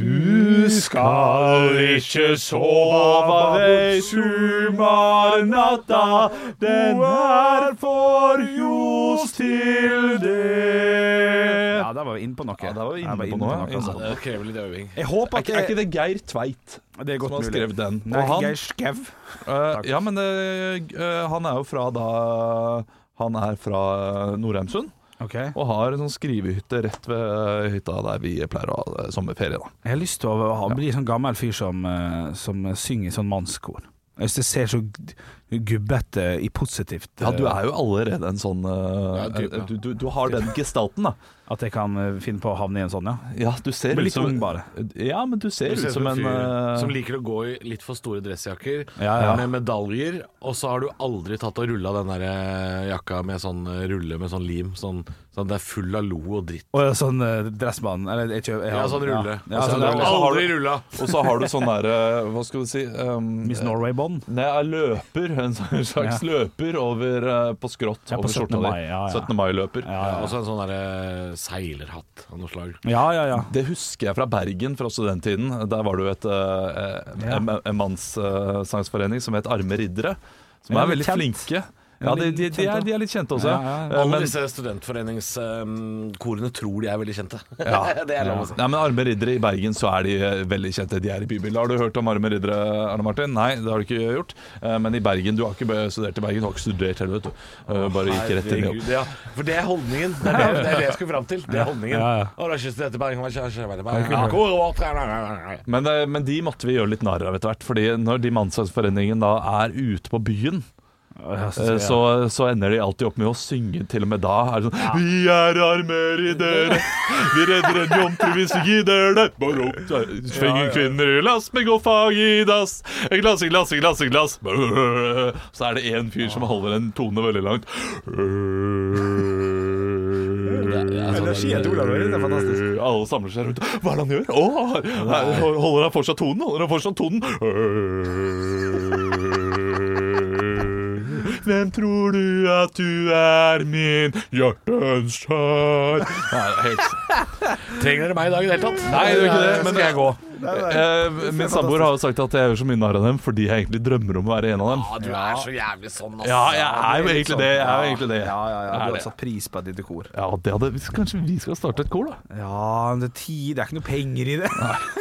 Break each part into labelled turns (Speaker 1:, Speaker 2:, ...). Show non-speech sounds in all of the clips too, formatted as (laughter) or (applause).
Speaker 1: Du skal ikke sove deg sumarnatta, den er for ljos til det.
Speaker 2: Ja, der var vi inne på noe.
Speaker 1: Ja, der var vi inne på noe,
Speaker 2: altså.
Speaker 1: ja.
Speaker 3: Det krever litt øving.
Speaker 2: Jeg håper
Speaker 1: Er,
Speaker 2: at
Speaker 1: det, er ikke det Geir Tveit
Speaker 2: det er godt
Speaker 1: som har skrevet den?
Speaker 2: Nei,
Speaker 1: Og han,
Speaker 2: Geir Skau.
Speaker 1: Uh, ja, men eh, han er jo fra da Han er fra Nordheimsund.
Speaker 2: Ok.
Speaker 1: Og har en sånn skrivehytte rett ved hytta der vi pleier å ha eh, sommerferie. da
Speaker 2: Jeg har lyst til å ha, bli sånn gammel fyr som, eh, som synger sånn mannskor. Jeg synes det ser så gubbete i positivt
Speaker 1: Ja, Du
Speaker 2: eh,
Speaker 1: er jo allerede en sånn
Speaker 3: ja.
Speaker 1: du, du, du har den gestalten, da.
Speaker 2: At jeg kan eh, finne på å havne i en sånn, ja.
Speaker 1: Ja, du ser
Speaker 2: Men litt
Speaker 1: som
Speaker 2: ung bare.
Speaker 1: Ja, men du ser
Speaker 3: Du ser
Speaker 1: ut som en
Speaker 3: fyr
Speaker 1: eh,
Speaker 3: som liker å gå i litt for store dressjakker
Speaker 2: Ja, ja.
Speaker 3: med medaljer, og så har du aldri tatt og rulla den der eh, jakka med sånn rulle med sånn lim, sånn, sånn det er full av lo og dritt.
Speaker 2: Og sånn uh, dressmann Eller jeg kjøper
Speaker 3: Ja, sånn rulle.
Speaker 2: Ja, sånn
Speaker 1: er
Speaker 2: rulle.
Speaker 3: aldri
Speaker 1: du-
Speaker 3: rulla!
Speaker 1: Og så har du sånn derre Hva skal du si um,
Speaker 2: Miss Norway-bånd.
Speaker 1: Nei, jeg løper. En sånn slags løper over uh, på skrått
Speaker 2: Ja, på
Speaker 1: over
Speaker 2: 17.
Speaker 1: skjorta di.
Speaker 2: mai, ja, ja.
Speaker 1: 17. mai-løper.
Speaker 2: Ja, ja.
Speaker 3: Og så en sånn derre seilerhatt av noe slag.
Speaker 2: Ja, ja, ja.
Speaker 1: Det husker jeg fra Bergen fra studenttiden. Der var det jo et, eh,
Speaker 2: Ja.
Speaker 1: en, en mannssangsforening som het Arme riddere. Som er veldig
Speaker 2: kjent.
Speaker 1: flinke. Ja, de, de, de, er, de er litt kjente også.
Speaker 2: Ja, ja, ja.
Speaker 1: Eh,
Speaker 3: Alle
Speaker 1: men-
Speaker 3: disse studentforeningskorene tror de er veldig kjente.
Speaker 1: Ja. (laughs)
Speaker 3: det er lov å si.
Speaker 1: Nei, men Arme riddere i Bergen så er de eh, veldig kjente. De er i bybildet. Har du hørt om Arme riddere, Arne Martin? Nei, det har du ikke gjort. Eh, Men i Bergen, du har ikke studert i Bergen. Du har ikke studert heller, vet du. Eh, Bare gikk rett inn i jobb.
Speaker 3: Ja. For det er holdningen. Det er det, det, er det jeg skulle fram til. Det er holdningen.
Speaker 2: Ja, ja.
Speaker 3: Å, det er ikke studert i Bergen, er er er-
Speaker 1: Men, eh, men de måtte vi gjøre litt narr av etter hvert. Fordi når de mannssangsforeningene da er ute på byen,
Speaker 2: Ja,
Speaker 1: eh, så, så ender de alltid opp med å synge til og med da. Er sånn Vi er armer i dere, vi redder en jomfru hvis vi gidder det. Bare opp, der. Svinger kvinner i lass men går fag i dass. En glass, en glass, en glass, en glass. Så er det en fyr som holder en tone veldig langt.
Speaker 2: Energien er Olav Røe, det er fantastisk.
Speaker 1: Alle samler seg rundt. Hva er det han gjør? Å, holder han fortsatt tonen? Holder han fortsatt tonen? Hvem tror du at du er, min hjertens kjær? Nei, det er helt
Speaker 3: Trenger dere meg i dag i det hele tatt?
Speaker 1: Nei, det gjør ikke det. Men
Speaker 3: Skal jeg gå?
Speaker 1: Eh, min samboer har jo sagt at jeg gjør så mye narr av dem fordi jeg egentlig drømmer om å være en av dem.
Speaker 3: Ja, du er så jævlig sånn, ass.
Speaker 1: Ja, jeg er jo egentlig det. Jeg er jo egentlig det.
Speaker 2: Ja, ja, ja. Du har satt pris på et lite kor.
Speaker 1: Ja, det hadde, Kanskje vi skal starte et kor, da?
Speaker 2: Ja, men det er tid, det er ikke noe penger i det.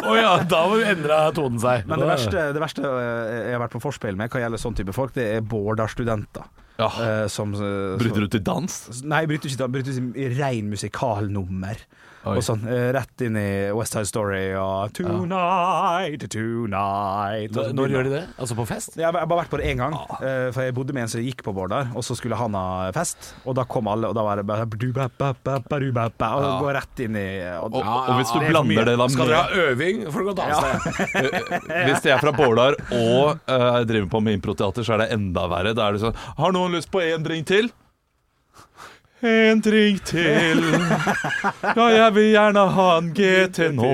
Speaker 3: Å ja, da endra tonen seg.
Speaker 2: Men det verste, det verste eh, jeg har vært på forspill med hva gjelder sånn type folk, det er Bårdar-studenter.
Speaker 1: Ja.
Speaker 2: Uh, Som uh,
Speaker 1: Bryter du til dans?
Speaker 2: Nei, bryter ikke til bryter til i ren musikalnummer. Og sånn, uh, Rett inn i West Side Story og Tonight, tonight og
Speaker 3: Når gjør de det? Altså på fest?
Speaker 2: Jeg har jeg har bare vært på det én gang. eh, For jeg bodde med en som gikk på Bårdar, og så skulle han ha fest. Og da kom alle, og da var det bare Og
Speaker 1: Ja.
Speaker 2: gå rett inn i og,
Speaker 1: Og,
Speaker 3: Ja,
Speaker 1: og hvis du
Speaker 3: det er
Speaker 1: blander det da
Speaker 3: Skal
Speaker 1: med
Speaker 3: dere ha øving, får dere gå et annet sted.
Speaker 1: Hvis de er fra Bårdar og eh, driver på med improteater, så er det enda verre. Da er det sånn Har noen lyst på én drink til? En drink til. Ja, jeg vil gjerne ha en GT nå.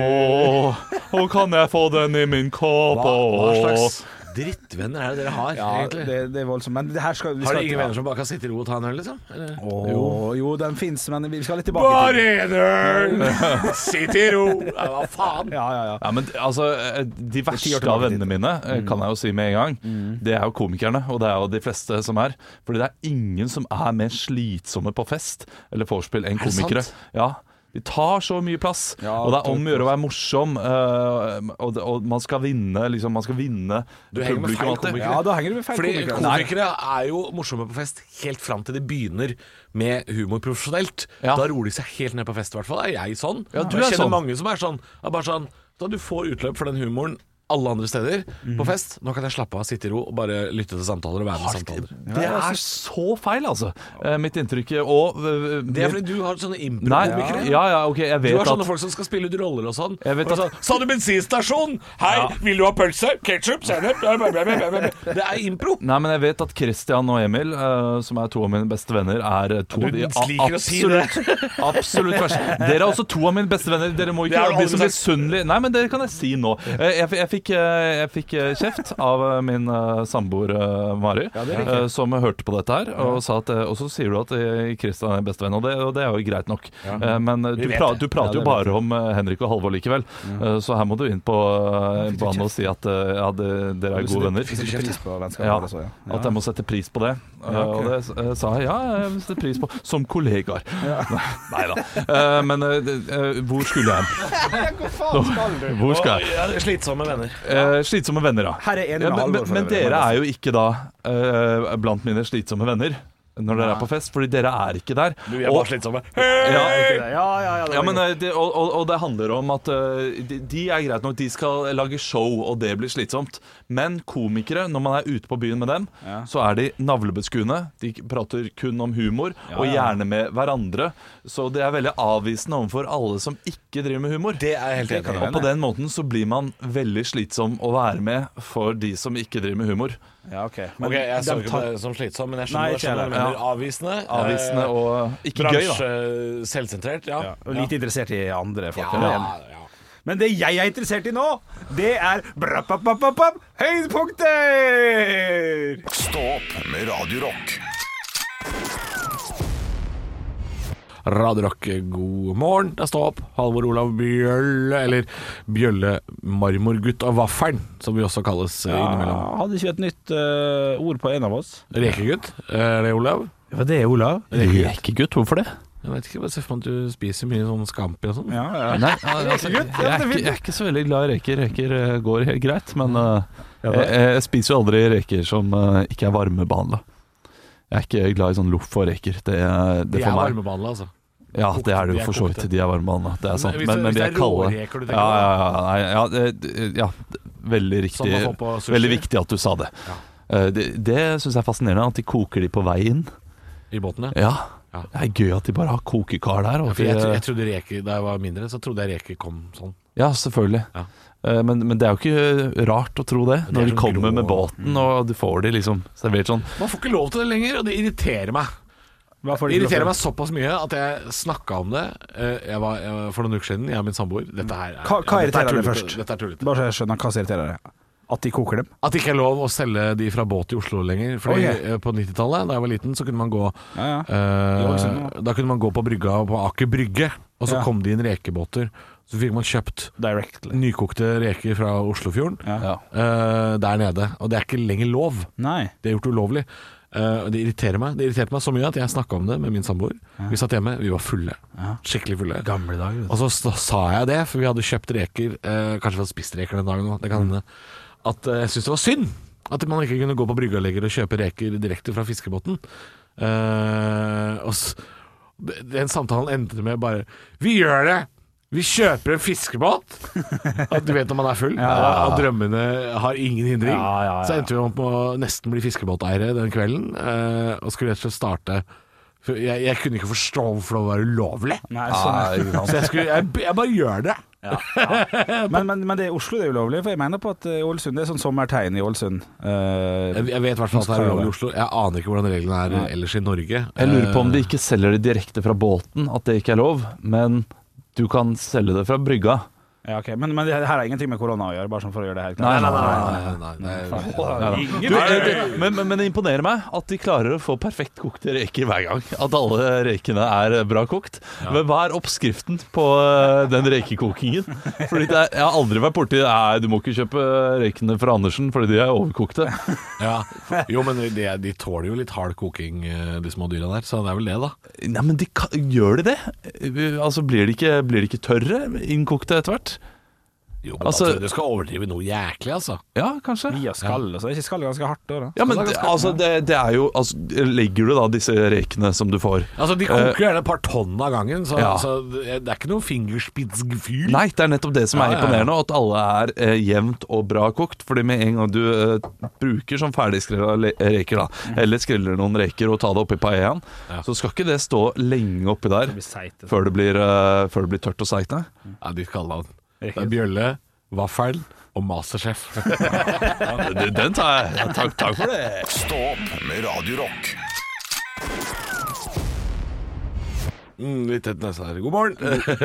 Speaker 1: Og kan jeg få den i min kopp?
Speaker 3: Hva, hva slags drittvenner er det dere har,
Speaker 2: ja,
Speaker 3: egentlig?
Speaker 2: det, det er voldsomt. Men det her skal vi
Speaker 3: har
Speaker 2: skal
Speaker 3: dere ingen venner som bare kan sitte i ro og ta en øl, liksom? Oh,
Speaker 2: Åh, jo. den fins, men vi skal litt tilbake
Speaker 3: Bare
Speaker 2: til
Speaker 3: en øl! Sitt i ro! Ja, hva faen?
Speaker 2: Ja, ja, ja.
Speaker 1: Ja, men altså, eh, De verste av vennene mine eh, kan jeg jo si med en gang. Det er jo komikerne, og det er jo de fleste som er. Fordi det er ingen som er mer slitsomme på fest eller vorspiel enn
Speaker 3: Er det
Speaker 1: komikere.
Speaker 3: sant?
Speaker 1: Ja, De tar så mye plass,
Speaker 2: Ja,
Speaker 1: og det er om å gjøre å være morsom. eh, og, det, og man skal vinne liksom, Man skal vinne
Speaker 3: Du henger med feil.
Speaker 2: Ja, da henger du med feil
Speaker 3: Fordi
Speaker 2: komikere.
Speaker 3: komikere er jo morsomme på fest helt fram til de begynner med humor profesjonelt.
Speaker 1: Ja.
Speaker 3: Da roer de seg helt ned på fest, i hvert fall. Er jeg sånn?
Speaker 1: Ja, du
Speaker 3: jeg
Speaker 1: er
Speaker 3: kjenner
Speaker 1: sånn.
Speaker 3: mange som er sånn. Er bare sånn Da du får utløp for den humoren alle andre steder
Speaker 1: mm.
Speaker 3: på fest, nå kan jeg slappe av, sitte i ro og bare lytte til samtaler og være med samtaler.
Speaker 1: Det er så feil, altså. Eh, mitt inntrykk. Og eh,
Speaker 3: Det er fordi du har sånne impro-komikere.
Speaker 1: ja, ja, okay, jeg
Speaker 3: Du har sånne
Speaker 1: at
Speaker 3: folk som skal spille ut roller og sånn.
Speaker 1: Jeg vet
Speaker 3: Og
Speaker 1: at-
Speaker 3: Sa du bensinstasjon? Hei, vil du ha pølse? Ketsjup? Sennep? Det er impro.
Speaker 1: Nei, men jeg vet at Christian og Emil, eh, som er to av mine beste venner, er eh, to av de
Speaker 3: si
Speaker 1: absolutt, absolutt verste. Dere er også to av mine beste venner. Dere må ikke bli så misunnelige. Nei, men det kan jeg si nå. Eh, Jeg, jeg fikk, eh, jeg fikk eh, kjeft av eh, min samboer Mari,
Speaker 2: Ja,
Speaker 1: som hørte på dette her. Og, sa at, og så sier du at Kristian er bestevenn, og det, og det er jo greit nok. Ja. Men du, pra, du prater
Speaker 2: Ja,
Speaker 1: jo bare om Henrik og Halvor likevel. Eh, Så her må du inn på banen og si at ja, det, dere er gode venner.
Speaker 2: Hvis du setter på vennskapet
Speaker 1: Ja,
Speaker 2: ja.
Speaker 1: At jeg må sette pris på det. Og det sa jeg ja, jeg vil sette pris på. Som kollegaer. (laughs) Nei da. Men hvor skulle jeg (laughs) hen? Hvor skal jeg?
Speaker 3: Slitsomme venner.
Speaker 1: Eh, slitsomme venner, ja.
Speaker 2: Her er enig
Speaker 1: ja
Speaker 2: med
Speaker 1: men,
Speaker 2: Halvor.
Speaker 1: men, men dere er jo ikke da eh, blant mine slitsomme venner når dere er på fest, fordi dere er ikke der.
Speaker 3: Du, vi er
Speaker 1: Og-
Speaker 3: bare slitsomme.
Speaker 1: ja,
Speaker 2: Ja, ja, ja,
Speaker 1: ja, men, eh, det, og, og, og det handler om at eh, de, de er greit nok, de skal lage show, og det blir slitsomt. Men komikere, når man er ute på byen med dem,
Speaker 2: Ja.
Speaker 1: så er de navlebeskuende. De prater kun om humor,
Speaker 2: Ja,
Speaker 1: og gjerne med hverandre. Så det er veldig avvisende overfor alle som ikke driver med humor.
Speaker 3: Det er helt enig.
Speaker 1: Og på den måten så blir man veldig slitsom å være med for de som ikke driver med humor.
Speaker 2: Ja, ok. Men
Speaker 3: okay Jeg så ikke
Speaker 2: tar-
Speaker 3: på det som slitsom, men jeg
Speaker 2: Nei,
Speaker 3: skjønner,
Speaker 2: ikke
Speaker 3: skjønner hva du Avvisende.
Speaker 1: Avvisende
Speaker 3: eh,
Speaker 1: og ikke gøy, da.
Speaker 3: Bransje selvsentrert, ja.
Speaker 2: ja, og lite interessert i andre folk.
Speaker 3: Ja, ja, ja.
Speaker 2: Men det jeg er interessert i nå, det er høydepunkter!
Speaker 4: Stå opp med
Speaker 3: Radiorock. Radiorock, god morgen. Det er Stå opp. Halvor Olav Bjølle, eller Bjølle Marmorgutt av Vaffelen, som vi også kalles ja, innimellom.
Speaker 2: hadde ikke vi et nytt uh, ord på en av oss?
Speaker 3: Rekegutt, er det Olav?
Speaker 2: Ja, det er Olav?
Speaker 1: Rekegutt, hvorfor det?
Speaker 3: Jeg vet ikke, bare se for meg at du spiser mye sånn scampi og sånn.
Speaker 2: Ja, ja.
Speaker 1: Nei, (laughs) altså, jeg, er ikke, jeg er ikke så veldig glad i reker. Reker eh, går helt greit, men
Speaker 2: uh,
Speaker 1: jeg, jeg spiser jo aldri reker som uh, ikke er varmebehandla. Jeg er ikke glad i sånn loff og reker. Det, det
Speaker 3: De er varmebehandla, altså.
Speaker 1: Ja, det er det jo for så vidt. De er varmebehandla. Det er sant. Men, men de er kalde. Ja, ja, ja, ja, ja, veldig riktig. Veldig viktig at du sa det. Det, det syns jeg er fascinerende, at de koker de på vei inn.
Speaker 3: I båten, ja.
Speaker 1: Ja.
Speaker 3: Ja.
Speaker 1: Det er gøy at de bare har kokekar der. Og
Speaker 3: For jeg, jeg trodde reker, Da jeg var mindre, så trodde jeg reker kom sånn.
Speaker 1: Ja, selvfølgelig.
Speaker 3: Ja.
Speaker 1: Eh, Men, men det er jo ikke rart å tro det,
Speaker 3: Det
Speaker 1: når de
Speaker 3: sånn
Speaker 1: kommer
Speaker 3: grå-
Speaker 1: med båten og du får de liksom servert sånn.
Speaker 3: Man får ikke lov til det lenger, og det irriterer meg. Det irriterer meg såpass mye at jeg snakka om det Eh, jeg var, jeg var For noen uker siden, jeg og min samboer. Dette her er,
Speaker 2: Hva- hva
Speaker 3: ja, er
Speaker 2: irriterer deg først?
Speaker 3: Dette er tullete.
Speaker 2: Bare så jeg skjønner hva som irriterer deg. At de koker dem?
Speaker 3: At det ikke er lov å selge de fra båt i Oslo lenger. Fordi
Speaker 2: oh,
Speaker 3: yeah. På 90-tallet, da jeg var liten, så kunne man gå
Speaker 2: Ja, ja.
Speaker 3: eh, Da kunne man gå på brygga på Aker Brygge, og så
Speaker 2: Ja.
Speaker 3: kom det inn rekebåter. Så fikk man kjøpt
Speaker 2: Directly.
Speaker 3: nykokte reker fra Oslofjorden
Speaker 2: Ja.
Speaker 3: eh, der nede. Og det er ikke lenger lov.
Speaker 2: Nei.
Speaker 3: Det er gjort ulovlig. Uh, det irriterer meg Det irriterte meg så mye at jeg snakka om det med min samboer. Vi satt hjemme, vi var fulle.
Speaker 2: Ja.
Speaker 3: Skikkelig fulle.
Speaker 2: Gamle dager.
Speaker 3: Og så sa jeg det, for vi hadde kjøpt reker Uh, Kanskje vi hadde spist reker den dagen òg, det kan hende. At eh, jeg syntes det var synd at man ikke kunne gå på brygga lenger og kjøpe reker direkte fra fiskebåten. Uh, og den samtalen endte med bare Vi gjør det! Vi kjøper en fiskebåt! At du vet når man er full, (laughs) og, og drømmene har ingen hindring.
Speaker 2: Ja, ja, ja.
Speaker 3: Så endte vi opp med å nesten bli fiskebåteiere den kvelden, uh, og skulle rett og slett starte jeg, jeg kunne ikke forstå hvorfor det var ulovlig.
Speaker 2: Nei, sånn.
Speaker 3: Så jeg, skulle, jeg, jeg bare gjør det. (laughs)
Speaker 2: men, men, men det er Oslo det er ulovlig, for jeg mener på at eh, Ålesund Det er sånn sommertegn i Ålesund. Uh,
Speaker 3: Jeg, jeg vet i hvert fall at det er ulovlig i Oslo. Jeg aner ikke hvordan reglene er
Speaker 2: ja.
Speaker 3: ellers i Norge.
Speaker 1: Jeg lurer på om
Speaker 3: Eh,
Speaker 1: de ikke selger det direkte fra båten, at det ikke er lov. Men du kan selge det fra brygga.
Speaker 2: Ja, ok. Men, men det her har ingenting med korona å gjøre, bare sånn for å gjøre det helt klart.
Speaker 1: nei,
Speaker 3: Nei, nei, nei, nei, nei.
Speaker 1: Du, det, det, men, men, det imponerer meg at de klarer å få perfekt kokte reker hver gang. At alle rekene er bra kokt. Men hva er oppskriften på eh, den rekekokingen? Fordi det er, Jeg har aldri vært borti Nei, du må ikke kjøpe rekene fra Andersen fordi de er overkokte.
Speaker 3: Ja. Jo, men de, de tåler jo litt hard koking, eh, de små dyra der. Så det er vel det, da.
Speaker 1: Nei, men de, gjør de det? Altså, Blir de ikke, blir de ikke tørre innkokte etter hvert?
Speaker 3: Jo, men
Speaker 1: Altså-
Speaker 3: altså, Du skal overdrive noe jæklig, altså.
Speaker 1: Ja, kanskje.
Speaker 2: Via skall, og så er ikke skall ganske hardt da? da?
Speaker 1: Ja, men det, altså, det, det er jo altså, Legger du da disse rekene som du får
Speaker 3: Altså, De koker gjerne et par tonn av gangen, så
Speaker 1: Ja.
Speaker 3: altså, det det er ikke noe fingerspitzgefühl.
Speaker 1: Nei, det er nettopp det som er
Speaker 3: Ja, ja, ja.
Speaker 1: imponerende, at alle er eh, jevnt og bra kokt. Fordi med en gang du eh, bruker sånn ferdigskrella reker, da, eller skreller noen reker og tar det oppi paellaen,
Speaker 3: Ja.
Speaker 1: så skal ikke det stå lenge oppi der
Speaker 2: Det blir altså.
Speaker 1: før det blir, eh, før det blir tørt og seigt.
Speaker 3: Ja, de kaller han Det er Bjølle, Vaffel og Masterchef. (laughs)
Speaker 1: Den- tar jeg. Takk, takk for det.
Speaker 4: Stå opp med Radio
Speaker 3: Mm, litt tett nese her. God morgen.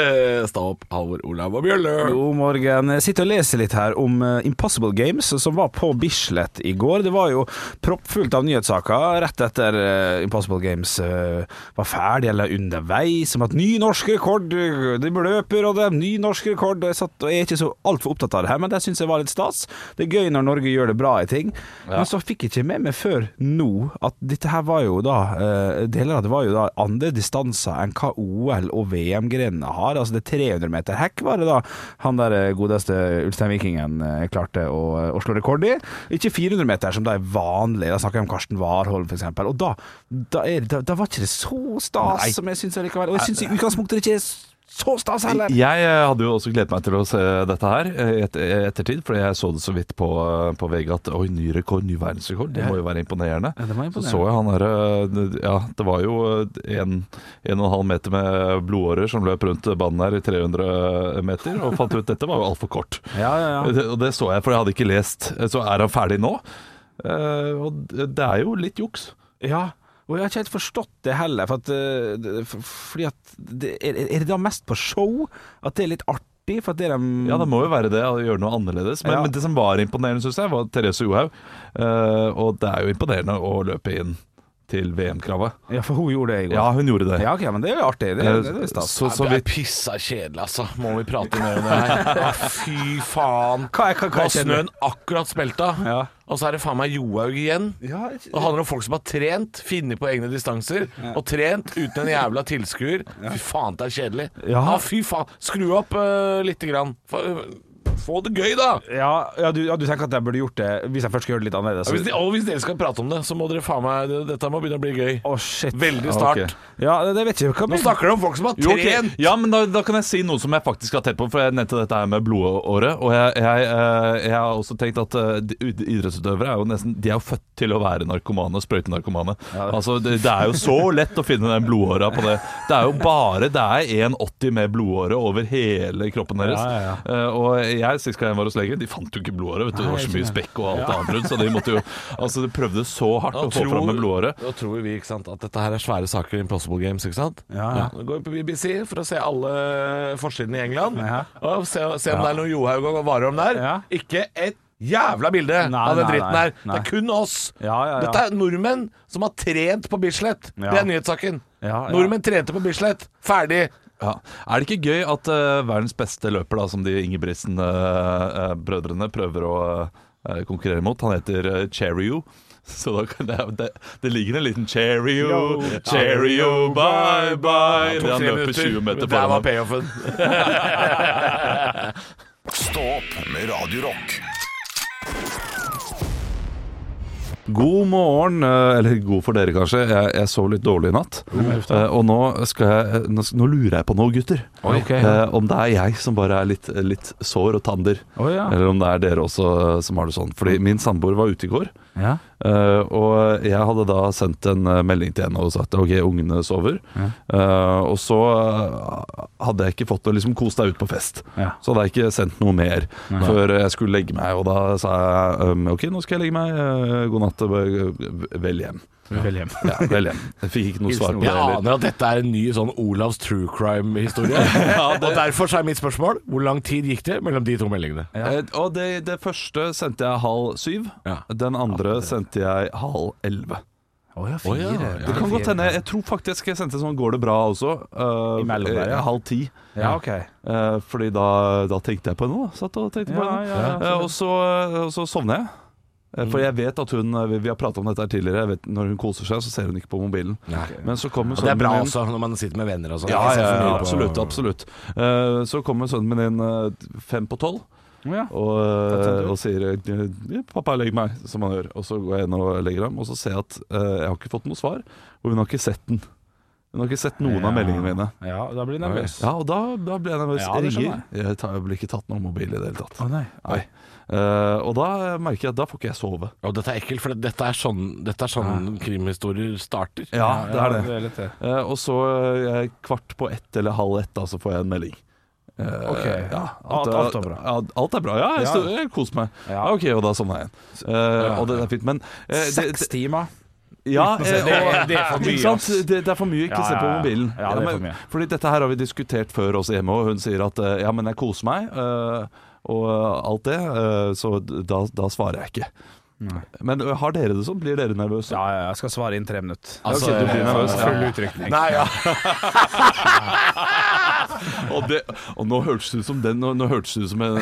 Speaker 3: (laughs) Stå opp, Halvor, Olav og Bjølle.
Speaker 2: God morgen. Jeg sitter og leser litt her om eh, Impossible Games, som var på Bislett i går. Det var jo proppfullt av nyhetssaker rett etter eh, Impossible Games eh, var ferdig eller underveis, som at ny norsk rekord, de bløper, og det er ny norsk rekord. Jeg, satt, og jeg er ikke så altfor opptatt av det her, men det syns jeg var litt stas. Det er gøy når Norge gjør det bra i ting. Men så fikk jeg ikke med meg før nå at dette her var jo da Deler av det var jo da andre distanser enn hva OL og VM-grenene har. Altså det er 300 meter hekk var det da han der eh, godeste Ulstein-vikingen eh, klarte å, å slå rekord i. Ikke 400 meter som det er vanlig, da snakker jeg om Karsten Warholm f.eks. Og da, da, er, da, da var ikke det så stas som jeg syns likevel. Og jeg syns i utgangspunktet det ikke er så stas heller.
Speaker 1: Jeg eh, hadde jo også gledet meg til å se dette her eh, et, ettertid, fordi jeg så det så vidt på, eh, på VG at oi, ny rekord, ny verdensrekord. Det må jo være imponerende.
Speaker 2: Ja, det var
Speaker 1: Så
Speaker 2: imponerende.
Speaker 1: så jeg han derre Ja, det var jo en, en og en halv meter med blodårer som løp rundt banen her i 300 meter, og fant ut at dette var jo altfor kort. (laughs)
Speaker 2: Ja, ja, ja.
Speaker 1: Det, og det så jeg, for jeg hadde ikke lest. Så er han ferdig nå? Eh, og det det er jo litt juks.
Speaker 2: Ja, og jeg har ikke helt forstått det heller. For at, eh, for- fordi at det, er, er det da mest på show? At det er litt artig? For at det er de
Speaker 1: Ja, det må jo være det, å gjøre noe annerledes. Men,
Speaker 2: Ja.
Speaker 1: men det som var imponerende, syns jeg, var Therese Johaug. Uh, og det er jo imponerende å løpe inn til VM-kravet.
Speaker 2: Ja, for hun gjorde det i går.
Speaker 1: Ja, hun gjorde det.
Speaker 2: Ja, ok, men det er jo artig. Det, er- det, er
Speaker 1: så, så
Speaker 3: det er
Speaker 1: vidt
Speaker 3: pissa kjedelig, altså. Må vi prate mer om det her? Ja, (laughs) fy faen.
Speaker 2: Hva er- hva- hva er
Speaker 3: snøen akkurat smelta,
Speaker 2: Ja.
Speaker 3: og så er det faen meg Johaug igjen.
Speaker 2: Ja,
Speaker 3: Det handler om folk som har trent, funnet på egne distanser, og trent uten en jævla tilskuer. Fy faen, det er kjedelig.
Speaker 2: Ja.
Speaker 3: Ja, fy faen. Skru opp uh, lite grann. Få, få det gøy, da.
Speaker 2: ja, ja, du, ja, du tenker at jeg burde gjort det hvis jeg først skal gjøre det litt annerledes?
Speaker 3: Ja, hvis, de, og hvis dere skal prate om det, så må dere faen meg Dette må begynne å bli gøy.
Speaker 2: Å, shit.
Speaker 3: Veldig
Speaker 1: Ja,
Speaker 3: snart.
Speaker 1: ok.
Speaker 2: Ja, det, vet jeg ikke.
Speaker 3: Nå snakker du om folk som har trent! Okay.
Speaker 1: Ja, men da, da kan jeg si noe som jeg faktisk har tett på, for jeg nevnte dette her med blodåret. Og jeg, jeg, eh, jeg har også tenkt at eh, idrettsutøvere er jo nesten De er jo født til å være narkomane, sprøytenarkomane. Altså, det, det er jo så lett å finne den blodåra på det. Det er jo bare Det er 1,80 med blodåre over hele kroppen deres.
Speaker 2: Ja, ja,
Speaker 1: Eh, og jeg, sist gang jeg var hos legen, de fant jo ikke blodåret. Vet du. Det var så mye spekk og alt annet rundt, så de måtte jo Altså, de prøvde så hardt å få fram med blodåret.
Speaker 3: Da tror vi ikke sant, at dette her er svære saker i Impossible Games. ikke sant?
Speaker 2: Ja, ja.
Speaker 3: Nå går vi på BBC for å se alle forsidene i England.
Speaker 2: Ja.
Speaker 3: Og se, se om det er noe Johaug og Warholm der.
Speaker 2: Ja.
Speaker 3: Ikke et jævla bilde
Speaker 2: Nei,
Speaker 3: av den
Speaker 2: nei,
Speaker 3: dritten her.
Speaker 2: nei.
Speaker 3: Det er kun oss.
Speaker 2: Ja, ja, ja.
Speaker 3: Dette er nordmenn som har trent på Bislett.
Speaker 2: Ja.
Speaker 3: Det er nyhetssaken.
Speaker 2: Ja, ja.
Speaker 3: Nordmenn trente på Bislett. Ferdig.
Speaker 1: Ja. Er det ikke gøy at uh, verdens beste løper, da, som de Ingebrigtsen-brødrene prøver å eh, konkurrere mot, han heter uh, Cherio. Så da kan det, det, det ligger en liten Cherio, Cherio, bye bye Det Han løper 20 meter
Speaker 3: Der var payoffen. (laughs) (laughs)
Speaker 4: Stå opp med Radio
Speaker 1: God morgen, eh, eller god for dere kanskje. Jeg, jeg sov litt dårlig i natt. Eh, og nå, skal jeg, nå, nå lurer jeg på noe, gutter.
Speaker 2: Ok.
Speaker 1: Eh, om det er jeg som bare er litt, litt sår og tander.
Speaker 2: oh, ja.
Speaker 1: Eller om det er dere også eh, som har det sånn. Fordi min samboer var ute i går.
Speaker 2: Ja.
Speaker 1: Uh, og jeg hadde da sendt en eh, melding til henne og sagt ok, ungene sover. Eh, og så hadde jeg ikke fått å liksom kose deg ut på fest.
Speaker 2: Ja.
Speaker 1: Så hadde jeg ikke sendt noe mer før jeg skulle legge meg. Og da sa jeg um, ok, nå skal jeg legge meg. Uh, god natt. Vel hjem.
Speaker 2: Vel hjem.
Speaker 1: Ja, vel hjem. Jeg fikk ikke noe svar på det
Speaker 3: Jeg
Speaker 1: heller.
Speaker 3: aner at dette er en ny sånn Olavs true crime-historie. (laughs) Og derfor så er mitt spørsmål hvor lang tid gikk det mellom de to meldingene?
Speaker 1: Eh, og det, det første sendte jeg halv syv.
Speaker 3: Ja.
Speaker 1: Den andre sendte jeg halv elleve.
Speaker 2: Å ja, fire.
Speaker 3: ja, ja.
Speaker 1: Det kan godt hende. Jeg tror faktisk jeg sendte sånn 'går det bra' også. eh,
Speaker 2: Imellom der, ja.
Speaker 1: eh, Halv ti.
Speaker 2: Ja, ok.
Speaker 1: Eh, fordi da, da tenkte jeg på noe. da Satt og tenkte på
Speaker 2: Ja,
Speaker 1: henne
Speaker 2: ja, ja.
Speaker 1: Eh, og, så, og så sovner jeg. Eh, For jeg vet at hun Vi, vi har pratet om dette her tidligere. Jeg vet, når hun koser seg, så ser hun ikke på mobilen. Men så kommer
Speaker 3: Og det er bra
Speaker 1: min
Speaker 3: også, når man sitter med venner og sånn.
Speaker 1: Ja, ja, ja, absolutt. absolutt Uh, Så kommer sønnen min inn uh, fem på tolv.
Speaker 2: Ja.
Speaker 1: Og, uh, og sier eh, 'pappa, legg meg', som han gjør. Og så går jeg inn og legger ham, og så ser jeg at eh, jeg har ikke fått noe svar. Og hun har ikke sett den. Hun har ikke sett noen av meldingene mine.
Speaker 2: Ja, da blir du nervøs.
Speaker 1: Ja, og da, da blir jeg nervøs.
Speaker 2: Ja, det
Speaker 1: jeg
Speaker 2: skjønner.
Speaker 1: Jeg tar, jeg blir ikke tatt noen mobil i det hele tatt.
Speaker 2: Å nei.
Speaker 1: Nei. Eh, og da merker jeg at da får ikke jeg sove.
Speaker 3: Og dette er ekkelt, for dette er sånn, dette er sånn krimhistorier starter.
Speaker 1: Ja, det er det.
Speaker 2: det er litt det.
Speaker 1: Eh, og så eh, kvart på ett eller halv ett, da, så får jeg en melding. Eh,
Speaker 2: Ok.
Speaker 1: ja,
Speaker 2: Alt- alt er bra.
Speaker 1: Ja, alt er bra. Ja, jeg,
Speaker 2: Ja.
Speaker 1: jeg koser meg.
Speaker 2: Ja.
Speaker 1: Ja. Ok, og da sovna jeg igjen. Eh, og det er fint. Men eh, det,
Speaker 2: Seks timer.
Speaker 1: Ja, eh,
Speaker 2: det, det er for mye.
Speaker 1: Ikke sant? Det, det er for mye ikke
Speaker 2: Ja,
Speaker 1: se på
Speaker 2: ja, ja.
Speaker 1: mobilen.
Speaker 2: Ja, det er for mye.
Speaker 1: Fordi dette her har vi diskutert før også hjemme, og hun sier at eh, ja, men jeg koser meg, eh, og alt det, så da, da svarer jeg ikke. Men eh, har dere det sånn? Blir dere nervøse?
Speaker 2: Ja, ja, jeg skal svare innen tre minutter.
Speaker 3: Altså,
Speaker 1: okay, du blir nervøs, ja.
Speaker 2: Full utrykning.
Speaker 3: Nei, ja. (laughs)
Speaker 1: Og, det, og nå hørtes det ut som den Nå, nå hørtes det ut som en,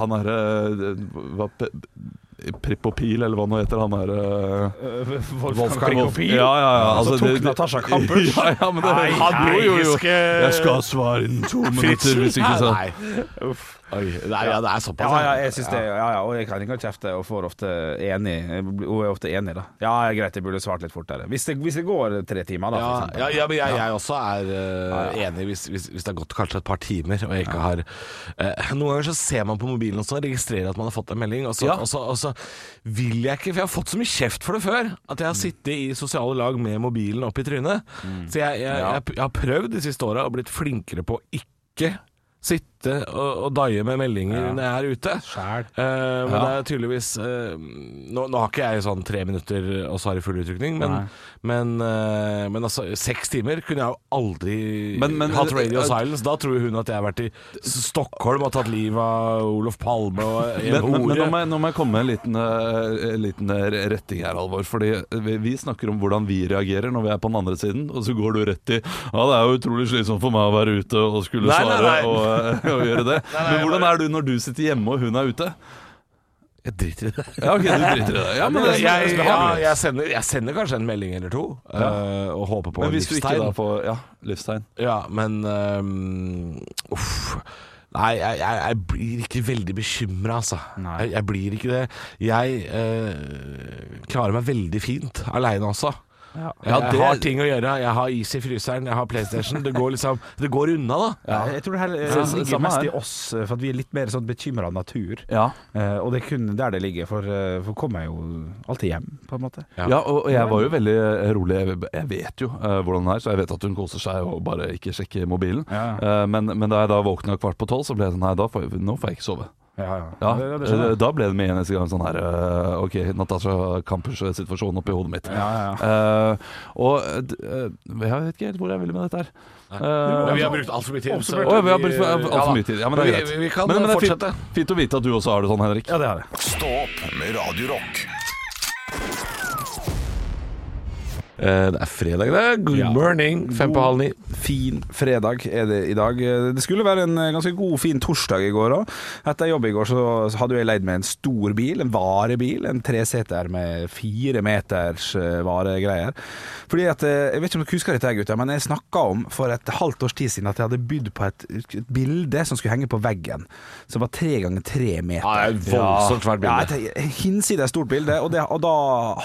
Speaker 1: Han herre hva, og pil, eller hva nå heter han herre
Speaker 2: Wolfgang Prikopil?
Speaker 1: Ja, ja, ja.
Speaker 2: altså, tok
Speaker 1: det-
Speaker 2: Natasha Kampusch? (laughs)
Speaker 1: Ja, ja, men det,
Speaker 2: Nei,
Speaker 1: han
Speaker 2: nei,
Speaker 1: jo, jo, jo. Jeg skal svare innen to minutter, hvis ikke så
Speaker 3: Nei. Oi, nei, ja, det er såpass.
Speaker 2: Ja, ja, jeg syns det, ja, ja, og jeg kan ikke kjefte og får ofte enig. Hun er ofte enig, da. Ja, greit, jeg burde svart litt fortere. Hvis det, hvis det går tre timer, da.
Speaker 3: Ja, ja, men jeg, jeg også er uh, enig hvis, hvis, hvis det har gått kanskje et par timer og jeg ikke har uh, Noen ganger så ser man på mobilen og registrerer at man har fått en melding, og så,
Speaker 1: Ja.
Speaker 3: og, så, og så vil jeg ikke For jeg har fått så mye kjeft for det før. At jeg har sittet i sosiale lag med mobilen opp i trynet. Så jeg, jeg, jeg, jeg har prøvd de siste åra og blitt flinkere på ikke sitte og, og daie med meldinger når jeg er ute. Eh, men
Speaker 1: Ja.
Speaker 3: det er tydeligvis uh, nå, nå har ikke jeg sånn tre minutter og så har jeg full utrykning, men, men, uh, men altså seks timer kunne jeg jo aldri
Speaker 1: Men- men-
Speaker 3: hatt radio silence. Da tror hun at jeg har vært i Stockholm og tatt livet av Olof Palme og (laughs) en
Speaker 1: Men, men, nå, må jeg, nå må jeg komme med en liten, liten retting her, Alvor. Fordi vi, vi snakker om hvordan vi reagerer når vi er på den andre siden, og så går du rett i Ja, det er jo utrolig slitsomt for meg å være ute og skulle
Speaker 3: Nei, nei, nei.
Speaker 1: Og, (laughs) og gjøre det. Men hvordan er du når du sitter hjemme og hun er ute?
Speaker 3: Jeg driter i det.
Speaker 1: Ja, ok, du driter i det. Ja, men,
Speaker 3: jeg,
Speaker 1: det er-
Speaker 3: jeg, ja, jeg, sender, jeg sender kanskje en melding eller to, eh, og håper på
Speaker 1: men hvis du ikke da får Ja, livstegn.
Speaker 3: Ja, men um, Uff. Nei, jeg, jeg, jeg blir ikke veldig bekymra, altså. Jeg, jeg blir ikke det. Jeg uh, klarer meg veldig fint aleine også.
Speaker 1: Ja,
Speaker 3: jeg
Speaker 1: det-
Speaker 3: har ting å gjøre. Jeg har is i fryseren, jeg har PlayStation. Det går liksom Det går unna, da.
Speaker 2: Ja, jeg tror det her
Speaker 1: Ja,
Speaker 2: ligger mest
Speaker 1: her.
Speaker 2: i oss, for at vi er litt mer sånn bekymra av natur.
Speaker 1: Ja.
Speaker 2: Eh, og det er kun der det ligger, for, eh, for kommer jeg jo alltid hjem, på en måte.
Speaker 3: Ja.
Speaker 1: Ja, og, og jeg var jo veldig eh, rolig. Jeg, jeg vet jo uh, hvordan det er, så jeg vet at hun koser seg og bare ikke sjekker mobilen.
Speaker 2: Ja.
Speaker 1: Eh, men, men da jeg da våkna kvart på tolv, så ble jeg sånn Nei, da får jeg, nå får jeg ikke sove.
Speaker 2: Ja, ja. Det- det
Speaker 1: eh,
Speaker 2: skjønner jeg.
Speaker 1: Da ble det med eneste gang sånn her eh, Ok, Natasha Kampers-situasjon oppi hodet mitt.
Speaker 2: Ja, ja, ja.
Speaker 1: Eh, og eh, d- eh, jeg vet ikke helt hvor jeg ville med dette her. Eh,
Speaker 3: Men vi har brukt altfor mye tid. så
Speaker 1: Å, ja, vi har brukt
Speaker 3: alt
Speaker 1: altfor mye tid. Ja, men det er
Speaker 3: vi,
Speaker 1: greit.
Speaker 3: vi kan
Speaker 1: Men- men det er fint-
Speaker 3: fortsette.
Speaker 1: Fint å vite at du også har det sånn, Henrik.
Speaker 2: ja, det har jeg.
Speaker 4: Stå opp med Radio Rock.
Speaker 3: Det er fredag, det. Good
Speaker 2: Ja.
Speaker 3: morning. Fem på halv ni.
Speaker 2: Fin fredag er det i dag. Det skulle være en eh, ganske god, fin torsdag i går òg. Etter jobb i går så hadde jeg leid meg en stor bil, en varebil. En treseter med fire meters eh, varegreier. Fordi at, eh, Jeg vet ikke om dere husker dette, gutter, men jeg snakka om for et halvt års tid siden at jeg hadde bydd på et, et bilde som skulle henge på veggen. Som var tre ganger tre meter.
Speaker 3: Ja, et voldsomt svært bilde.
Speaker 2: Ja, et hinsides stort bilde. Og, det, og da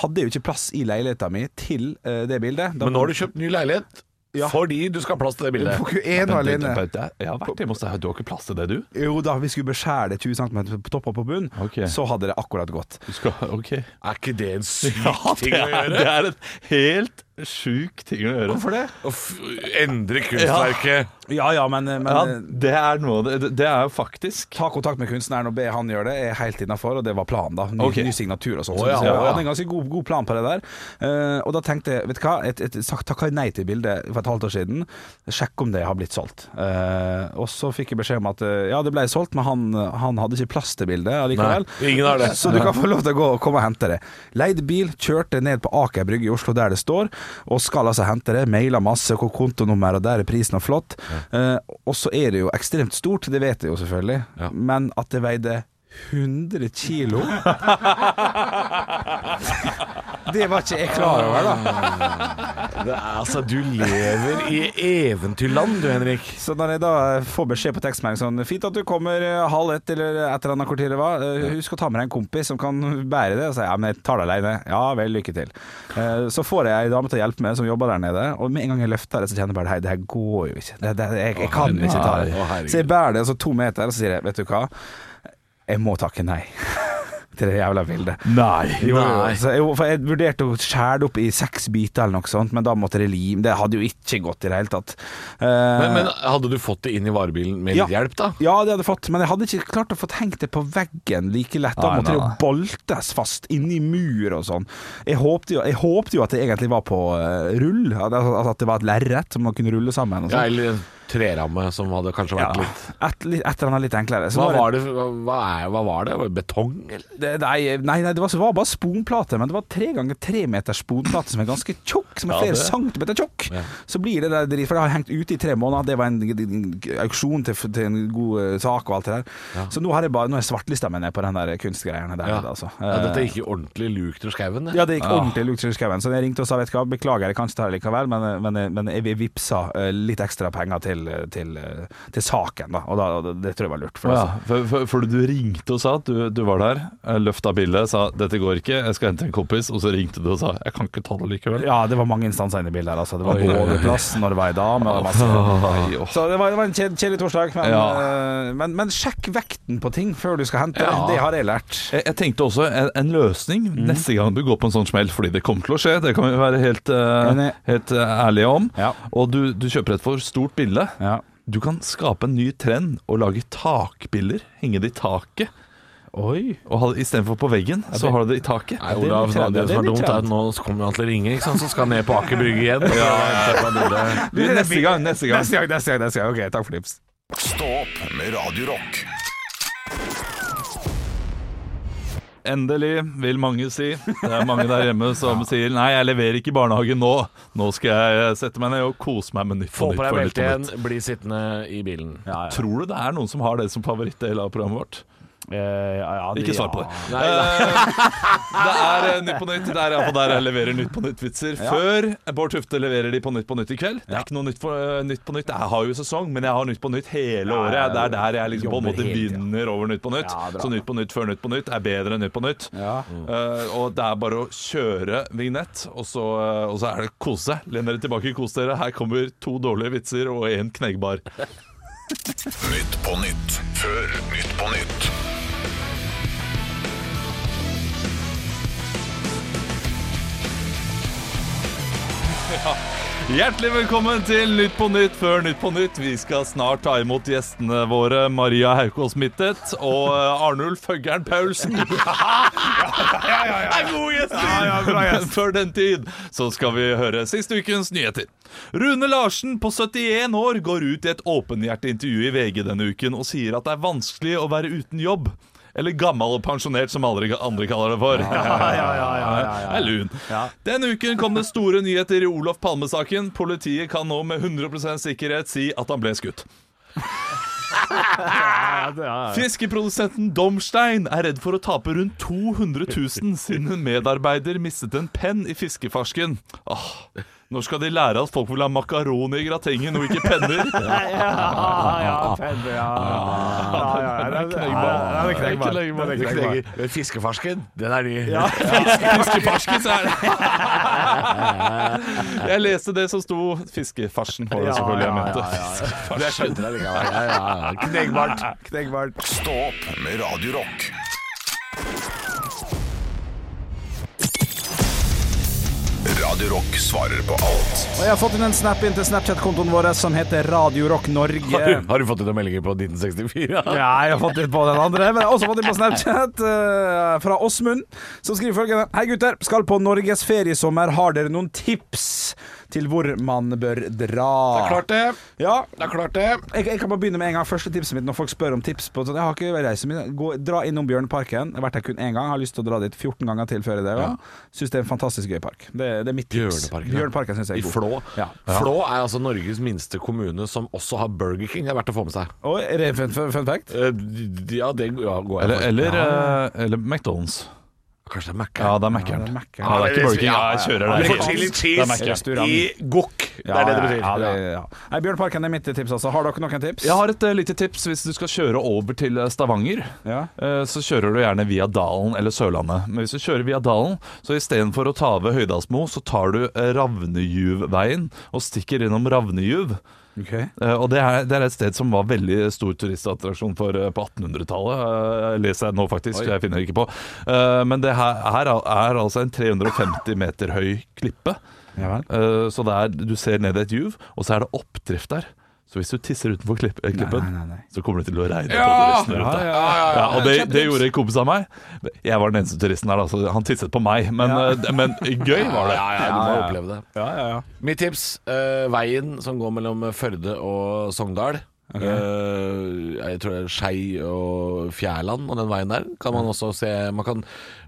Speaker 2: hadde jeg jo ikke plass i leiligheta mi til eh, det bildet. Da,
Speaker 3: Men nå har du kjøpt ny leilighet
Speaker 2: Ja.
Speaker 3: fordi du skal ha plass til det bildet.
Speaker 2: Du får ikke ene og alene.
Speaker 1: Jeg har vært hjemme hos deg. Du har ikke plass til det, du?
Speaker 2: Jo da, vi skulle beskjære det 20 cm på topp og på bunn,
Speaker 1: Ok.
Speaker 2: så hadde det akkurat gått.
Speaker 1: du skal, ok
Speaker 3: Er ikke det en syk
Speaker 1: Ja,
Speaker 3: ting
Speaker 1: det
Speaker 3: å
Speaker 1: er,
Speaker 3: gjøre?
Speaker 1: det er en helt sjuk ting å gjøre.
Speaker 2: Hvorfor det?
Speaker 3: Å f endre kunstverket.
Speaker 2: Ja ja, men, men
Speaker 1: Ja, det er noe det Det er jo faktisk
Speaker 2: Ta kontakt med kunstneren og be han gjøre det, er helt innafor, og det var planen, da. Ny,
Speaker 1: okay.
Speaker 2: ny signatur og sånn. Så
Speaker 3: ja,
Speaker 2: jeg hadde en ganske god, god plan på det der. Uh, og da tenkte jeg, vet du hva, et, et, sagt takka jeg nei til bildet for et halvt år siden. Sjekk om det har blitt solgt. Uh, og så fikk jeg beskjed om at uh, ja, det ble solgt, men han, han hadde ikke plass til bildet allikevel.
Speaker 3: Nei, ingen har det.
Speaker 2: Så du kan få lov til å gå og komme og hente det. Leid bil, kjørte ned på Aker Brygge i Oslo der det står, og skal altså hente det. Mailer masse, hvor kontonummer, og der er prisen og flott. Eh, og så er det jo ekstremt stort, det vet jeg jo selvfølgelig,
Speaker 3: Ja.
Speaker 2: men at det veide 100 kilo Det var ikke jeg klar over, da.
Speaker 3: Det er, altså, du lever i eventyrland du, Henrik.
Speaker 2: Så når jeg da får beskjed på tekstmelding sånn Fint at du kommer eh, halv ett eller et eller annet kvarter, tid det. Eh, Husk å ta med deg en kompis som kan bære det. Og så ja, men jeg tar det alene. Ja vel, lykke til. Eh, Så får jeg ei dame til å hjelpe meg som jobber der nede, og med en gang jeg løfter det, så kjenner jeg bare hei, det her går jo ikke. Det, det, jeg, jeg kan ikke ta det. Så jeg bærer det altså to meter, og så sier jeg vet du hva, jeg må takke nei. (laughs) til det jævla bildet.
Speaker 1: Nei.
Speaker 2: Jo,
Speaker 3: Nei.
Speaker 2: Jo, for jeg vurderte å skjære det opp i seks biter eller noe sånt, men da måtte det lim. Det hadde jo ikke gått i det hele tatt. Uh,
Speaker 3: Men, men hadde du fått det inn i varebilen med litt
Speaker 2: Ja.
Speaker 3: hjelp, da?
Speaker 2: ja, det hadde jeg fått, men jeg hadde ikke klart å få hengt det på veggen like lett. Da
Speaker 1: Nei,
Speaker 2: måtte det jo boltes fast inni mur og sånn. Jeg håpte jo, jeg håpte jo at det egentlig var på eh, rull, at, det var et lerret som man kunne rulle sammen. Og
Speaker 3: Ja, eller en treramme som hadde kanskje vært litt
Speaker 2: et, litt- et eller annet litt enklere. Så
Speaker 3: Hva
Speaker 2: var
Speaker 3: det, hva, er, hva var det? Var det Betong, eller?
Speaker 2: det, nei, nei, nei, det var, det var bare sponplate, men det var tre ganger tre meter sponplate som er ganske tjukk, som er
Speaker 1: Ja,
Speaker 2: flere
Speaker 1: det-
Speaker 2: centimeter tjukk. Så blir det der drit, for det har hengt ute i tre måneder. Det var en, en auksjon til, til en god eh, sak og alt det der. Så nå har jeg bare Nå er svartlista mi ned på den der kunstgreiene der. Altså.
Speaker 3: Ja, dette
Speaker 2: Eh,
Speaker 3: gikk jo ordentlig lukt til skauen, det.
Speaker 2: ja, det gikk ordentlig lukt i skauen. Så jeg ringte og sa vet du hva, beklager, jeg kan ikke ta det likevel, men, men, men jeg vippsa eh, litt ekstra penger til, til, til, til saken, da. Og da, det tror jeg var lurt. For
Speaker 1: Ja,
Speaker 2: altså.
Speaker 1: for, for, for du ringte og sa at du, du var der, eh, løfta bildet, sa 'dette går ikke, jeg skal hente en kompis', og så ringte du og sa 'jeg kan ikke ta det likevel'.
Speaker 2: Ja, det var mange instanser inne i bildet her. Altså. Det var
Speaker 3: Oi, oi, oi.
Speaker 2: både plass når det var ei dame og masse Så det var, det var en kjedelig torsdag. Men,
Speaker 1: Ja.
Speaker 2: eh, men, men sjekk vekten på ting før du skal hente.
Speaker 1: Ja.
Speaker 2: Det har jeg lært.
Speaker 1: Jeg, jeg tenkte også en, en løsning neste gang du går på en sånn smell, fordi det kommer til å skje, det kan vi være helt,
Speaker 2: uh,
Speaker 1: helt uh, ærlige om.
Speaker 2: Ja.
Speaker 1: Og du, du kjøper et for stort bilde.
Speaker 2: Ja.
Speaker 1: Du kan skape en ny trend og lage takbilder, henge det i taket.
Speaker 2: Oi.
Speaker 1: Og ha det Istedenfor på veggen, så har du det i taket.
Speaker 3: Nei,
Speaker 2: det er
Speaker 3: Olav, det,
Speaker 2: det
Speaker 3: som
Speaker 2: er
Speaker 3: dumt, er at nå kommer han til å ringe, ikke sant? så skal ned på Aker Brygge igjen. Ja, (laughs)
Speaker 1: neste gang, neste gang.
Speaker 2: Neste gang, neste gang. Ok, takk for tips.
Speaker 4: Stå opp med Radio Rock.
Speaker 1: Endelig, vil mange si. Det er mange der hjemme som (laughs) sier Nei, jeg leverer ikke i barnehagen nå. Nå skal jeg sette meg ned og kose meg med Nytt
Speaker 3: Få
Speaker 1: på Nytt.
Speaker 3: deg
Speaker 1: på
Speaker 3: deg
Speaker 1: beltet
Speaker 3: igjen, bli sittende i bilen.
Speaker 1: Tror du det er noen som har det som favorittdel av programmet vårt?
Speaker 2: Eh, ja, ja, det-
Speaker 1: Ikke svar på det.
Speaker 3: Ja.
Speaker 1: Uh, det er eh, Nytt på Nytt. Det er iallfall der jeg leverer Nytt på Nytt-vitser. Før Bård Tufte leverer de på Nytt på Nytt i kveld. Det er ikke noe Nytt på, uh, nytt på Nytt. Jeg har jo sesong, men jeg har Nytt på Nytt hele
Speaker 2: Ja,
Speaker 1: året. Det er der jeg liksom på en måte vinner over Nytt på Nytt.
Speaker 2: Ja.
Speaker 1: Så Nytt på Nytt før Nytt på Nytt er bedre enn Nytt på Nytt.
Speaker 2: Ja.
Speaker 1: Eh, og det er bare å kjøre vignett, og så, eh, og så er det kose. Len dere tilbake, kos dere. Her kommer to dårlige vitser og én kneggbar.
Speaker 4: Nytt på nytt før Nytt på nytt.
Speaker 1: Hjertelig velkommen til Nytt på Nytt før Nytt på Nytt. Vi skal snart ta imot gjestene våre Maria Haukås Mittet og eh, Arnulf Høggern Paulsen. Det Ja, gode gjester! Men før den tid så skal vi høre siste ukens nyheter. Rune Larsen på 71 år går ut i et åpenhjertig intervju i VG denne uken og sier at det er vanskelig å være uten jobb. Eller gammel og pensjonert, som alle andre kaller det for. Ja, ja, ja, Det er lun. Denne uken kom det store nyheter i Olof Palme-saken. Politiet kan nå med 100% sikkerhet si at han ble skutt. Fiskeprodusenten Domstein er redd for å tape rundt 200 000 siden en medarbeider mistet en penn i fiskefarsken. Åh, når skal de lære at folk vil ha makaroni i gratengen og ikke penner? (laughs) ja, ja, penner, ja. Knekkbar.
Speaker 3: Men Fiskefarsken, den er ny.
Speaker 1: Ja, (laughs) Fiskefarsken, så er det Jeg leste det som sto fiskefarsen, var det selvfølgelig jeg mente.
Speaker 3: Jeg skjønte det likevel. (laughs)
Speaker 4: Stå opp med Radio Radio Rock svarer på alt
Speaker 2: Og jeg har fått inn en snap inn til Snapchat-kontoen vår som heter Radio Rock Norge.
Speaker 3: Har du, har du fått noen meldinger på 1964?
Speaker 2: Ja, jeg har fått inn på den andre, men jeg har også fått inn på Snapchat uh, fra Åsmund, som skriver følgende. Hei gutter, skal på norgesferie i sommer. Har dere noen tips til hvor man bør dra?
Speaker 3: Det er klart det.
Speaker 2: Ja,
Speaker 3: Det er klart det.
Speaker 2: jeg, jeg kan bare begynne med en gang. Første tipset mitt når folk spør om tips på sånn, Jeg har ikke reist så mye. Gå, dra innom Bjørneparken. Jeg har vært der kun én gang. Jeg Har lyst til å dra dit 14 ganger til før i det. Ja. Syns det er en fantastisk gøy park. Det, det er mitt tips.
Speaker 3: Bjørneparken.
Speaker 2: Bjørneparken synes jeg
Speaker 3: I
Speaker 2: er god.
Speaker 3: Flå.
Speaker 2: Ja.
Speaker 3: Flå er altså Norges minste kommune som også har Burger King. Det er verdt å få med seg.
Speaker 2: Og er det fun, fun, fact?
Speaker 3: Eh, d- Ja, det ja, går jeg for.
Speaker 1: eller,
Speaker 3: ja.
Speaker 1: eh, eller McDonald's.
Speaker 3: Kanskje det er Mac.
Speaker 1: Ja, det er Mac-eren.
Speaker 2: det er Mac-eren.
Speaker 1: Ja, det er ikke Burger King. Ja, jeg kjører
Speaker 3: det. Får chili
Speaker 1: Det
Speaker 3: cheese. I gokk. Det er det dere sier.
Speaker 2: Ja, Parken det, ja. Nei, er mitt tips. også. Har dere noen tips?
Speaker 1: Jeg har et uh, lite tips hvis du skal kjøre over til eh, Stavanger.
Speaker 2: Ja.
Speaker 1: eh, Så kjører du gjerne via Dalen eller Sørlandet. Men hvis du kjører via Dalen, så istedenfor å ta ved Høydalsmo, så tar du Ravnejuvveien og stikker innom Ravnejuv.
Speaker 2: Ok.
Speaker 1: Eh, Og det er, det er et sted som var veldig stor turistattraksjon for, eh, på 1800-tallet. eh, leser jeg nå, faktisk. Jeg finner ikke på. Men det her, her er altså en 350 meter høy klippe.
Speaker 2: Ja
Speaker 1: Så er, du ser ned i et juv, og så er det oppdrift der. Så hvis du tisser utenfor klipp, eh, klippen,
Speaker 2: nei, nei, nei.
Speaker 1: så kommer det til å regne på
Speaker 3: Ja!
Speaker 1: turistene rundt deg.
Speaker 3: ja,
Speaker 1: Ja, og det, det gjorde en kompis av meg. Jeg var den eneste turisten her, da, så han tisset på meg. Men, eh, men gøy var det.
Speaker 3: Ja, ja, du må oppleve det.
Speaker 2: Ja, ja, ja.
Speaker 3: Mitt tips, uh, veien som går mellom Førde og Sogndal. Eh, jeg tror det er Skei og Fjærland og den veien der. Kan man også se Man kan,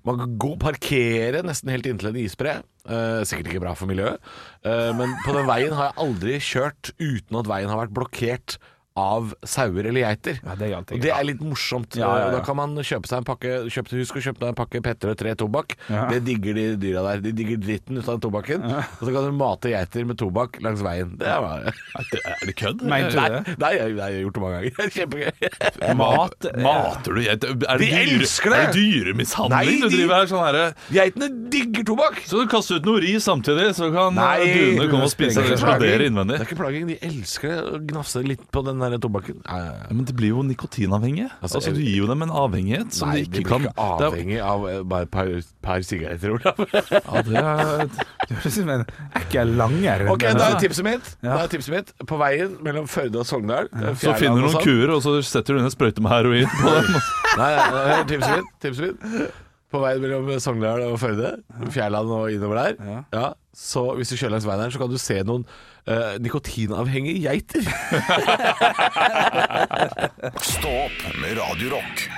Speaker 3: man kan gå, parkere nesten helt inntil en isbre. Uh, sikkert ikke bra for miljøet. uh, men på den veien har jeg aldri kjørt uten at veien har vært blokkert av sauer eller geiter.
Speaker 2: Ja, det er
Speaker 3: og det er litt morsomt.
Speaker 2: Ja, ja, ja.
Speaker 3: Da kan man kjøpe seg en pakke kjøpe, Husk å kjøpe deg en pakke Petter og tre tobakk.
Speaker 2: Ja.
Speaker 3: Det digger de dyra der. De digger dritten ut av den tobakken. Og så kan du mate geiter med tobakk langs veien. Det er bare
Speaker 1: Er det, kødd?
Speaker 2: Mente du
Speaker 3: Nei,
Speaker 2: det?
Speaker 3: nei, jeg, jeg har gjort det mange ganger. (laughs) Er Kjempegøy.
Speaker 2: Mat
Speaker 1: Mater du geit? Er
Speaker 3: De
Speaker 1: dyre-
Speaker 3: elsker det!
Speaker 1: Er det dyremishandling
Speaker 3: Nei,
Speaker 1: du driver her? Sånn herre
Speaker 3: Geitene digger tobakk!
Speaker 1: Så du kaster ut noe ris samtidig, så kan
Speaker 3: Nei,
Speaker 1: eh, duene komme og spise og
Speaker 3: Det er
Speaker 1: eksplodere innvendig.
Speaker 3: Det er ikke plaging. De elsker det. Gnafse litt på den der tobakken. Nei,
Speaker 1: Ja, Men det blir jo nikotinavhengige.
Speaker 3: Altså,
Speaker 1: Altså, Du gir jo dem en avhengighet som
Speaker 3: Nei,
Speaker 1: de
Speaker 3: de
Speaker 1: ikke
Speaker 3: blir
Speaker 1: Nei,
Speaker 3: ikke
Speaker 1: blir ikke
Speaker 3: avhengig av eh, bare et par, par sigaretter, Olav.
Speaker 1: Ja, det er,
Speaker 2: Det høres ut som en ekkel langer.
Speaker 3: Ok, da er tipset mitt. Da er tipset mitt På veien mellom Førde og Sogndal. eh,
Speaker 1: så finner du noen
Speaker 3: sånn.
Speaker 1: kuer, og så setter du inn en sprøyte med heroin på dem. (laughs)
Speaker 3: Nei, nei, tipset mitt, tipset mitt. På veien mellom Sogndal og Førde, Fjærland og innover der. Ja. så hvis du kjører langs veien her, så kan du se noen uh, nikotinavhengige geiter. (laughs)
Speaker 4: Stå opp med Radiorock.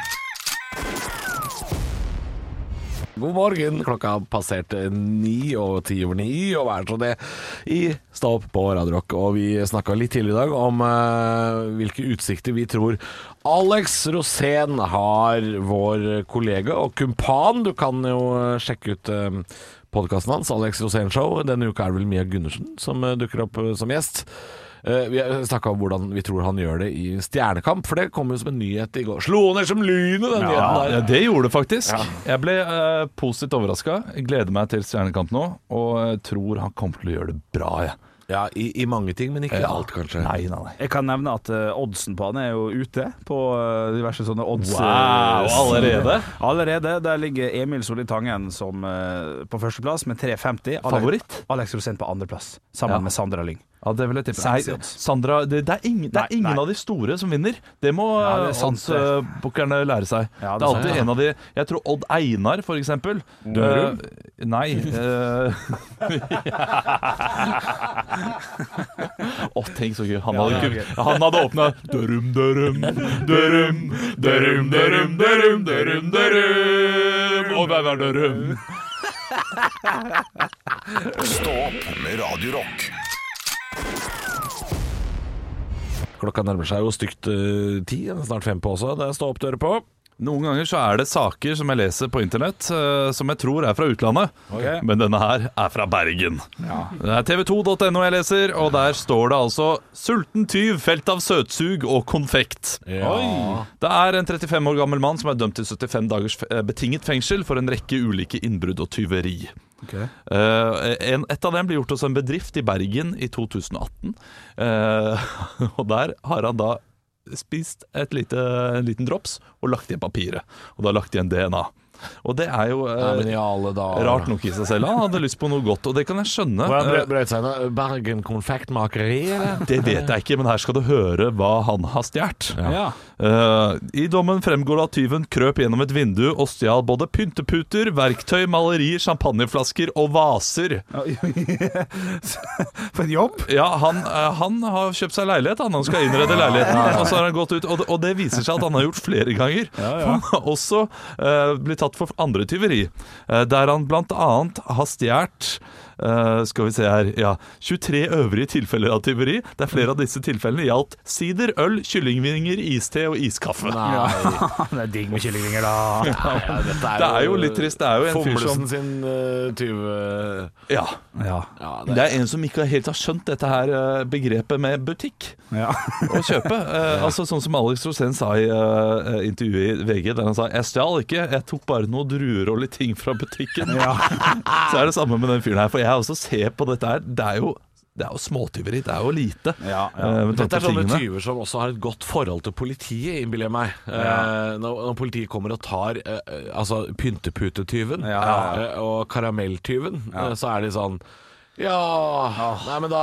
Speaker 3: God morgen. Klokka har passert ni og ti over ni, og hva er så det i Stå opp på Radio Rock. Og vi snakka litt tidligere i dag om uh, hvilke utsikter vi tror Alex Rosén har, vår kollega og kumpan. Du kan jo sjekke ut uh, podkasten hans, Alex Rosén Show. Denne uka er det vel Mia Gundersen som eh, dukker opp eh, som gjest. Eh, vi snakka om hvordan vi tror han gjør det i Stjernekamp, for det kom jo som en nyhet i går. Slo ned som lynet, den nyheten
Speaker 1: Ja,
Speaker 3: der.
Speaker 1: det gjorde det faktisk. Jeg ble uh, positivt overraska. Gleder meg til Stjernekamp nå, og tror han kommer til å gjøre det bra. Jeg.
Speaker 3: Ja, i, i mange ting, men ikke
Speaker 1: Ja.
Speaker 3: alt, kanskje.
Speaker 1: Nei, nei, nei.
Speaker 2: Jeg kan nevne at eh, oddsen på han er jo ute på eh, diverse sånne odds.
Speaker 1: Wow,
Speaker 2: eh,
Speaker 1: allerede?
Speaker 2: Allerede. Der ligger Emil Solli Tangen som eh, på førsteplass med 3,50.
Speaker 1: Favoritt?
Speaker 2: Alex Rosén på andreplass, sammen
Speaker 1: Ja.
Speaker 2: med Sandra Lyng.
Speaker 1: Ja, det vil jeg tippe. Nei. Sandra, det, det er ingen, det er ingen
Speaker 2: nei.
Speaker 1: av de store som vinner. Det må
Speaker 2: Ja, er
Speaker 1: oddsbookerne lære seg.
Speaker 2: Ja,
Speaker 1: det
Speaker 2: det
Speaker 1: er alltid
Speaker 2: sant, ja.
Speaker 1: en av de Jeg tror Odd Einar, for eksempel.
Speaker 3: Dørum?
Speaker 1: Uh, nei (laughs) Uh, oh, tenk så gøy. Han hadde,
Speaker 2: Ja,
Speaker 1: han hadde åpna Dørum, dørum, dørum, dørum, dørum, dørum, dørum, dørum. Og hvem er dørum?
Speaker 4: Stå opp med Radio Rock.
Speaker 3: Klokka nærmer seg jo stygt uh, ti, snart fem på også. Det er stå opp dører på.
Speaker 1: Noen ganger så er det saker som jeg leser på internett uh, som jeg tror er fra utlandet. Men denne her er fra Bergen. Det er tv2.no jeg leser, og der står det altså 'Sulten tyv felt av søtsug og konfekt'.
Speaker 3: Ja.
Speaker 1: Det er en 35 år gammel mann som er dømt til 75 dagers eh, betinget fengsel for en rekke ulike innbrudd og tyveri. Eh, en, et av dem ble gjort hos en bedrift i Bergen i 2018. Uh, (laughs) og der har han da spist lite, en liten drops og lagt igjen papiret. Og da lagt igjen DNA. Og det er jo eh,
Speaker 3: Ja,
Speaker 1: rart nok i seg selv. Han hadde lyst på noe godt, og det kan jeg skjønne. Eh,
Speaker 3: brøt seg? Bergen konfektmakeri, eller?
Speaker 1: det vet jeg ikke, men her skal du høre hva han har stjålet.
Speaker 2: Ja.
Speaker 1: Uh, I dommen fremgår det at tyven krøp gjennom et vindu og stjal både pynteputer, verktøy, malerier, champagneflasker og vaser. (laughs)
Speaker 2: For en jobb!
Speaker 1: Ja, han, eh, han har kjøpt seg leilighet, han. Han skal innrede leiligheten. Og så har han gått ut, og det, og det viser seg at han har gjort flere ganger. Han har også uh, blitt tatt for andre tyveri, eh, der han annet har stjålet Eh, skal vi se her Ja. 23 øvrige tilfeller av tyveri. Der flere av disse tilfellene gjaldt sider, øl, kyllingvinger, iste og iskaffe.
Speaker 3: Nei, (laughs)
Speaker 2: det er digg med kyllingvinger, da.
Speaker 3: ja, dette
Speaker 1: Det er jo litt trist. Det er jo en fyr som
Speaker 3: sin uh, tyve...
Speaker 1: Ja.
Speaker 2: Ja.
Speaker 3: Ja,
Speaker 1: Det er en som ikke helt har skjønt dette her uh, begrepet med butikk
Speaker 2: ja. (laughs)
Speaker 1: å kjøpe. Eh, altså Sånn som Alex Rosén sa i eh, intervjuet i VG, der han sa 'Jeg stjal ikke, jeg tok bare noen druer og litt ting fra butikken'. (laughs) Så er det samme med den fyren her. For jeg også ser på dette her. Det er jo, det er jo småtyveri. Det er jo lite.
Speaker 2: Ja, ja.
Speaker 1: eh,
Speaker 3: Dette er sånne tyver som også har et godt forhold til politiet, innbiller jeg meg. Eh, når, når politiet kommer og tar eh, eh, altså pynteputetyven
Speaker 2: Ja, ja,
Speaker 3: eh, og karamelltyven, eh, så er de sånn ja Nei, men da,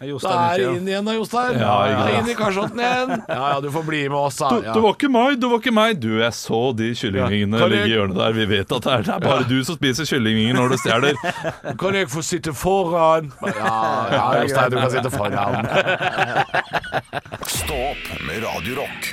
Speaker 3: da er det inn igjen da, Jostein.
Speaker 1: Ja, ja,
Speaker 3: ja. er inn i kasjotten igjen. Ja ja, du får bli med oss, da. Ja.
Speaker 1: det var ikke meg, det var ikke meg. Du, jeg så de kyllingvingene
Speaker 3: Ja,
Speaker 1: ligge i hjørnet der. Vi vet at det er, det er bare du som spiser kyllingvinger når du stjeler.
Speaker 3: Kan jeg få sitte foran? Ja, ja Jostein, du kan sitte foran.
Speaker 4: Stå opp med Radio Rock.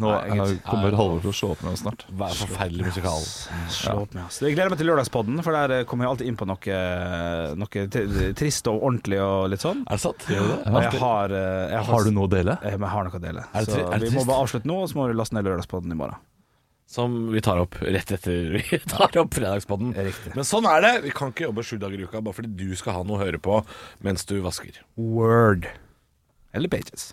Speaker 1: Nå eh, kommer Halvor til å slå opp med oss snart.
Speaker 3: Er forferdelig musikal?
Speaker 2: Slå opp med oss. Jeg gleder meg til lørdagspodden, for der kommer jeg alltid inn på noe, noe trist og ordentlig og litt sånn.
Speaker 3: Er det sant? Gjør du det?
Speaker 2: Jeg har, eh, jeg
Speaker 1: Har du noe å dele?
Speaker 2: Jeg har noe å dele.
Speaker 3: Er det er det
Speaker 2: vi må bare avslutte nå, og så må vi laste ned lørdagspodden i morgen.
Speaker 3: Som vi tar opp rett etter (laughs) vi tar opp fredagspodden. Men sånn er det. Vi kan ikke jobbe sju dager i uka bare fordi du skal ha noe å høre på mens du vasker.
Speaker 2: Word. Eller Pages.